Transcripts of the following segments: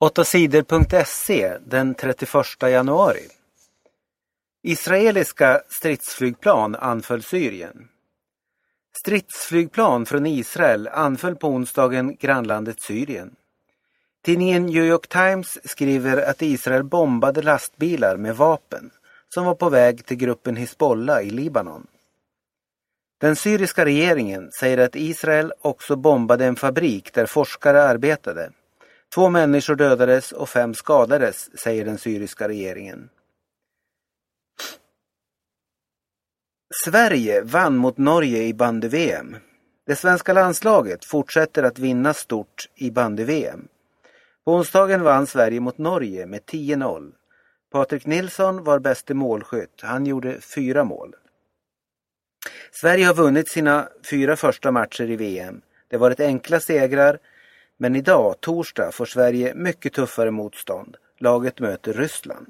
8sidor.se den 31 januari. Israeliska stridsflygplan anföll Syrien. Stridsflygplan från Israel anföll på onsdagen grannlandet Syrien. Tidningen New York Times skriver att Israel bombade lastbilar med vapen som var på väg till gruppen Hizbollah i Libanon. Den syriska regeringen säger att Israel också bombade en fabrik där forskare arbetade. Två människor dödades och fem skadades, säger den syriska regeringen. Sverige vann mot Norge i bandy-VM. Det svenska landslaget fortsätter att vinna stort i bandy-VM. På onsdagen vann Sverige mot Norge med 10-0. Patrik Nilsson var bäste målskytt. Han gjorde fyra mål. Sverige har vunnit sina fyra första matcher i VM. Det har varit enkla segrar men idag, torsdag, får Sverige mycket tuffare motstånd. Laget möter Ryssland.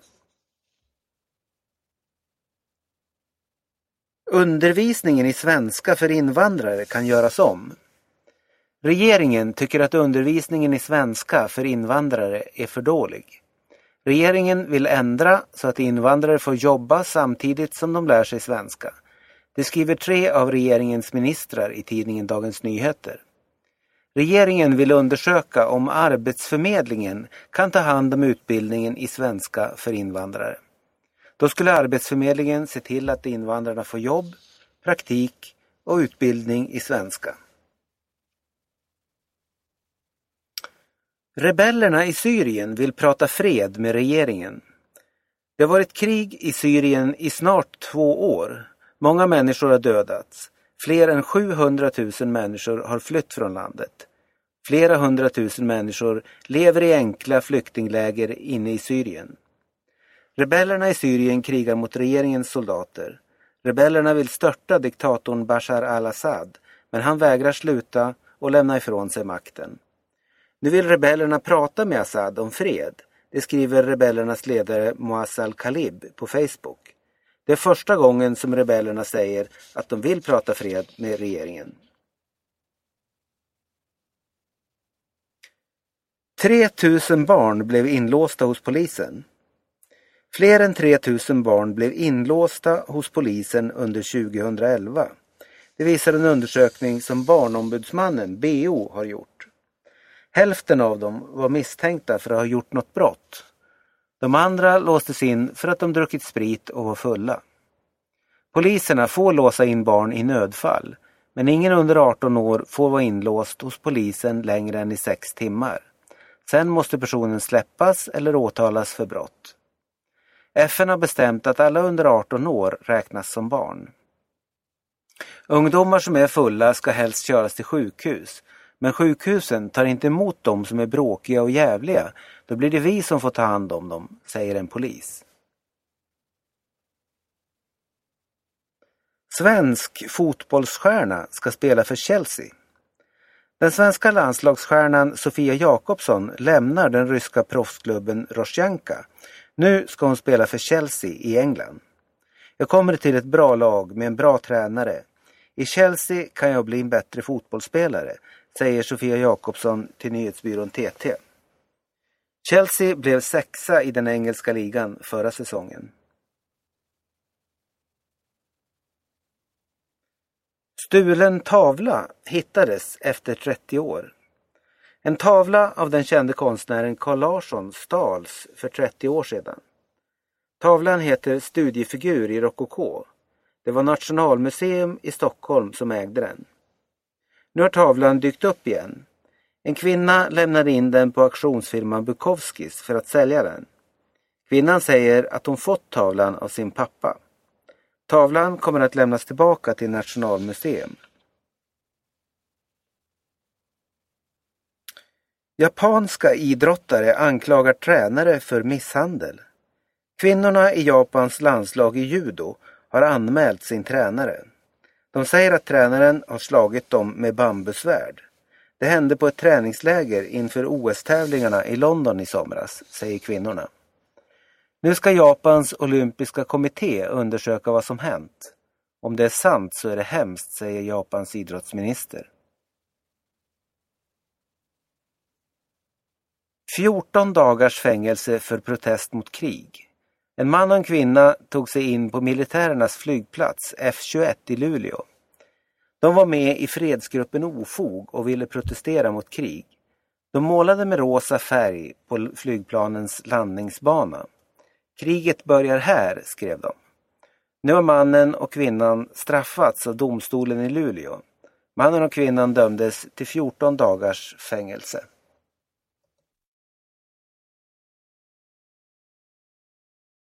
Undervisningen i svenska för invandrare kan göras om. Regeringen tycker att undervisningen i svenska för invandrare är för dålig. Regeringen vill ändra så att invandrare får jobba samtidigt som de lär sig svenska. Det skriver tre av regeringens ministrar i tidningen Dagens Nyheter. Regeringen vill undersöka om Arbetsförmedlingen kan ta hand om utbildningen i svenska för invandrare. Då skulle Arbetsförmedlingen se till att invandrarna får jobb, praktik och utbildning i svenska. Rebellerna i Syrien vill prata fred med regeringen. Det har varit krig i Syrien i snart två år. Många människor har dödats. Fler än 700 000 människor har flytt från landet. Flera hundratusen människor lever i enkla flyktingläger inne i Syrien. Rebellerna i Syrien krigar mot regeringens soldater. Rebellerna vill störta diktatorn Bashar al-Assad, men han vägrar sluta och lämna ifrån sig makten. Nu vill rebellerna prata med Assad om fred. Det skriver rebellernas ledare Moaz al-Khalib på Facebook. Det är första gången som rebellerna säger att de vill prata fred med regeringen. 3000 barn blev inlåsta hos polisen. Fler än 3000 barn blev inlåsta hos polisen under 2011. Det visar en undersökning som Barnombudsmannen, BO, har gjort. Hälften av dem var misstänkta för att ha gjort något brott. De andra låstes in för att de druckit sprit och var fulla. Poliserna får låsa in barn i nödfall, men ingen under 18 år får vara inlåst hos polisen längre än i sex timmar. Sen måste personen släppas eller åtalas för brott. FN har bestämt att alla under 18 år räknas som barn. Ungdomar som är fulla ska helst köras till sjukhus. Men sjukhusen tar inte emot dem som är bråkiga och jävliga. Då blir det vi som får ta hand om dem, säger en polis. Svensk fotbollsstjärna ska spela för Chelsea. Den svenska landslagsstjärnan Sofia Jakobsson lämnar den ryska proffsklubben Rosjanka. Nu ska hon spela för Chelsea i England. Jag kommer till ett bra lag med en bra tränare. I Chelsea kan jag bli en bättre fotbollsspelare, säger Sofia Jakobsson till nyhetsbyrån TT. Chelsea blev sexa i den engelska ligan förra säsongen. Stulen tavla hittades efter 30 år. En tavla av den kände konstnären Carl Larsson stals för 30 år sedan. Tavlan heter Studiefigur i rokoko. Det var Nationalmuseum i Stockholm som ägde den. Nu har tavlan dykt upp igen. En kvinna lämnade in den på auktionsfirman Bukowskis för att sälja den. Kvinnan säger att hon fått tavlan av sin pappa. Tavlan kommer att lämnas tillbaka till Nationalmuseum. Japanska idrottare anklagar tränare för misshandel. Kvinnorna i Japans landslag i judo har anmält sin tränare. De säger att tränaren har slagit dem med bambusvärd. Det hände på ett träningsläger inför OS-tävlingarna i London i somras, säger kvinnorna. Nu ska Japans olympiska kommitté undersöka vad som hänt. Om det är sant så är det hemskt, säger Japans idrottsminister. 14 dagars fängelse för protest mot krig. En man och en kvinna tog sig in på militärernas flygplats F21 i Luleå. De var med i fredsgruppen Ofog och ville protestera mot krig. De målade med rosa färg på flygplanens landningsbana. Kriget börjar här, skrev de. Nu har mannen och kvinnan straffats av domstolen i Luleå. Mannen och kvinnan dömdes till 14 dagars fängelse.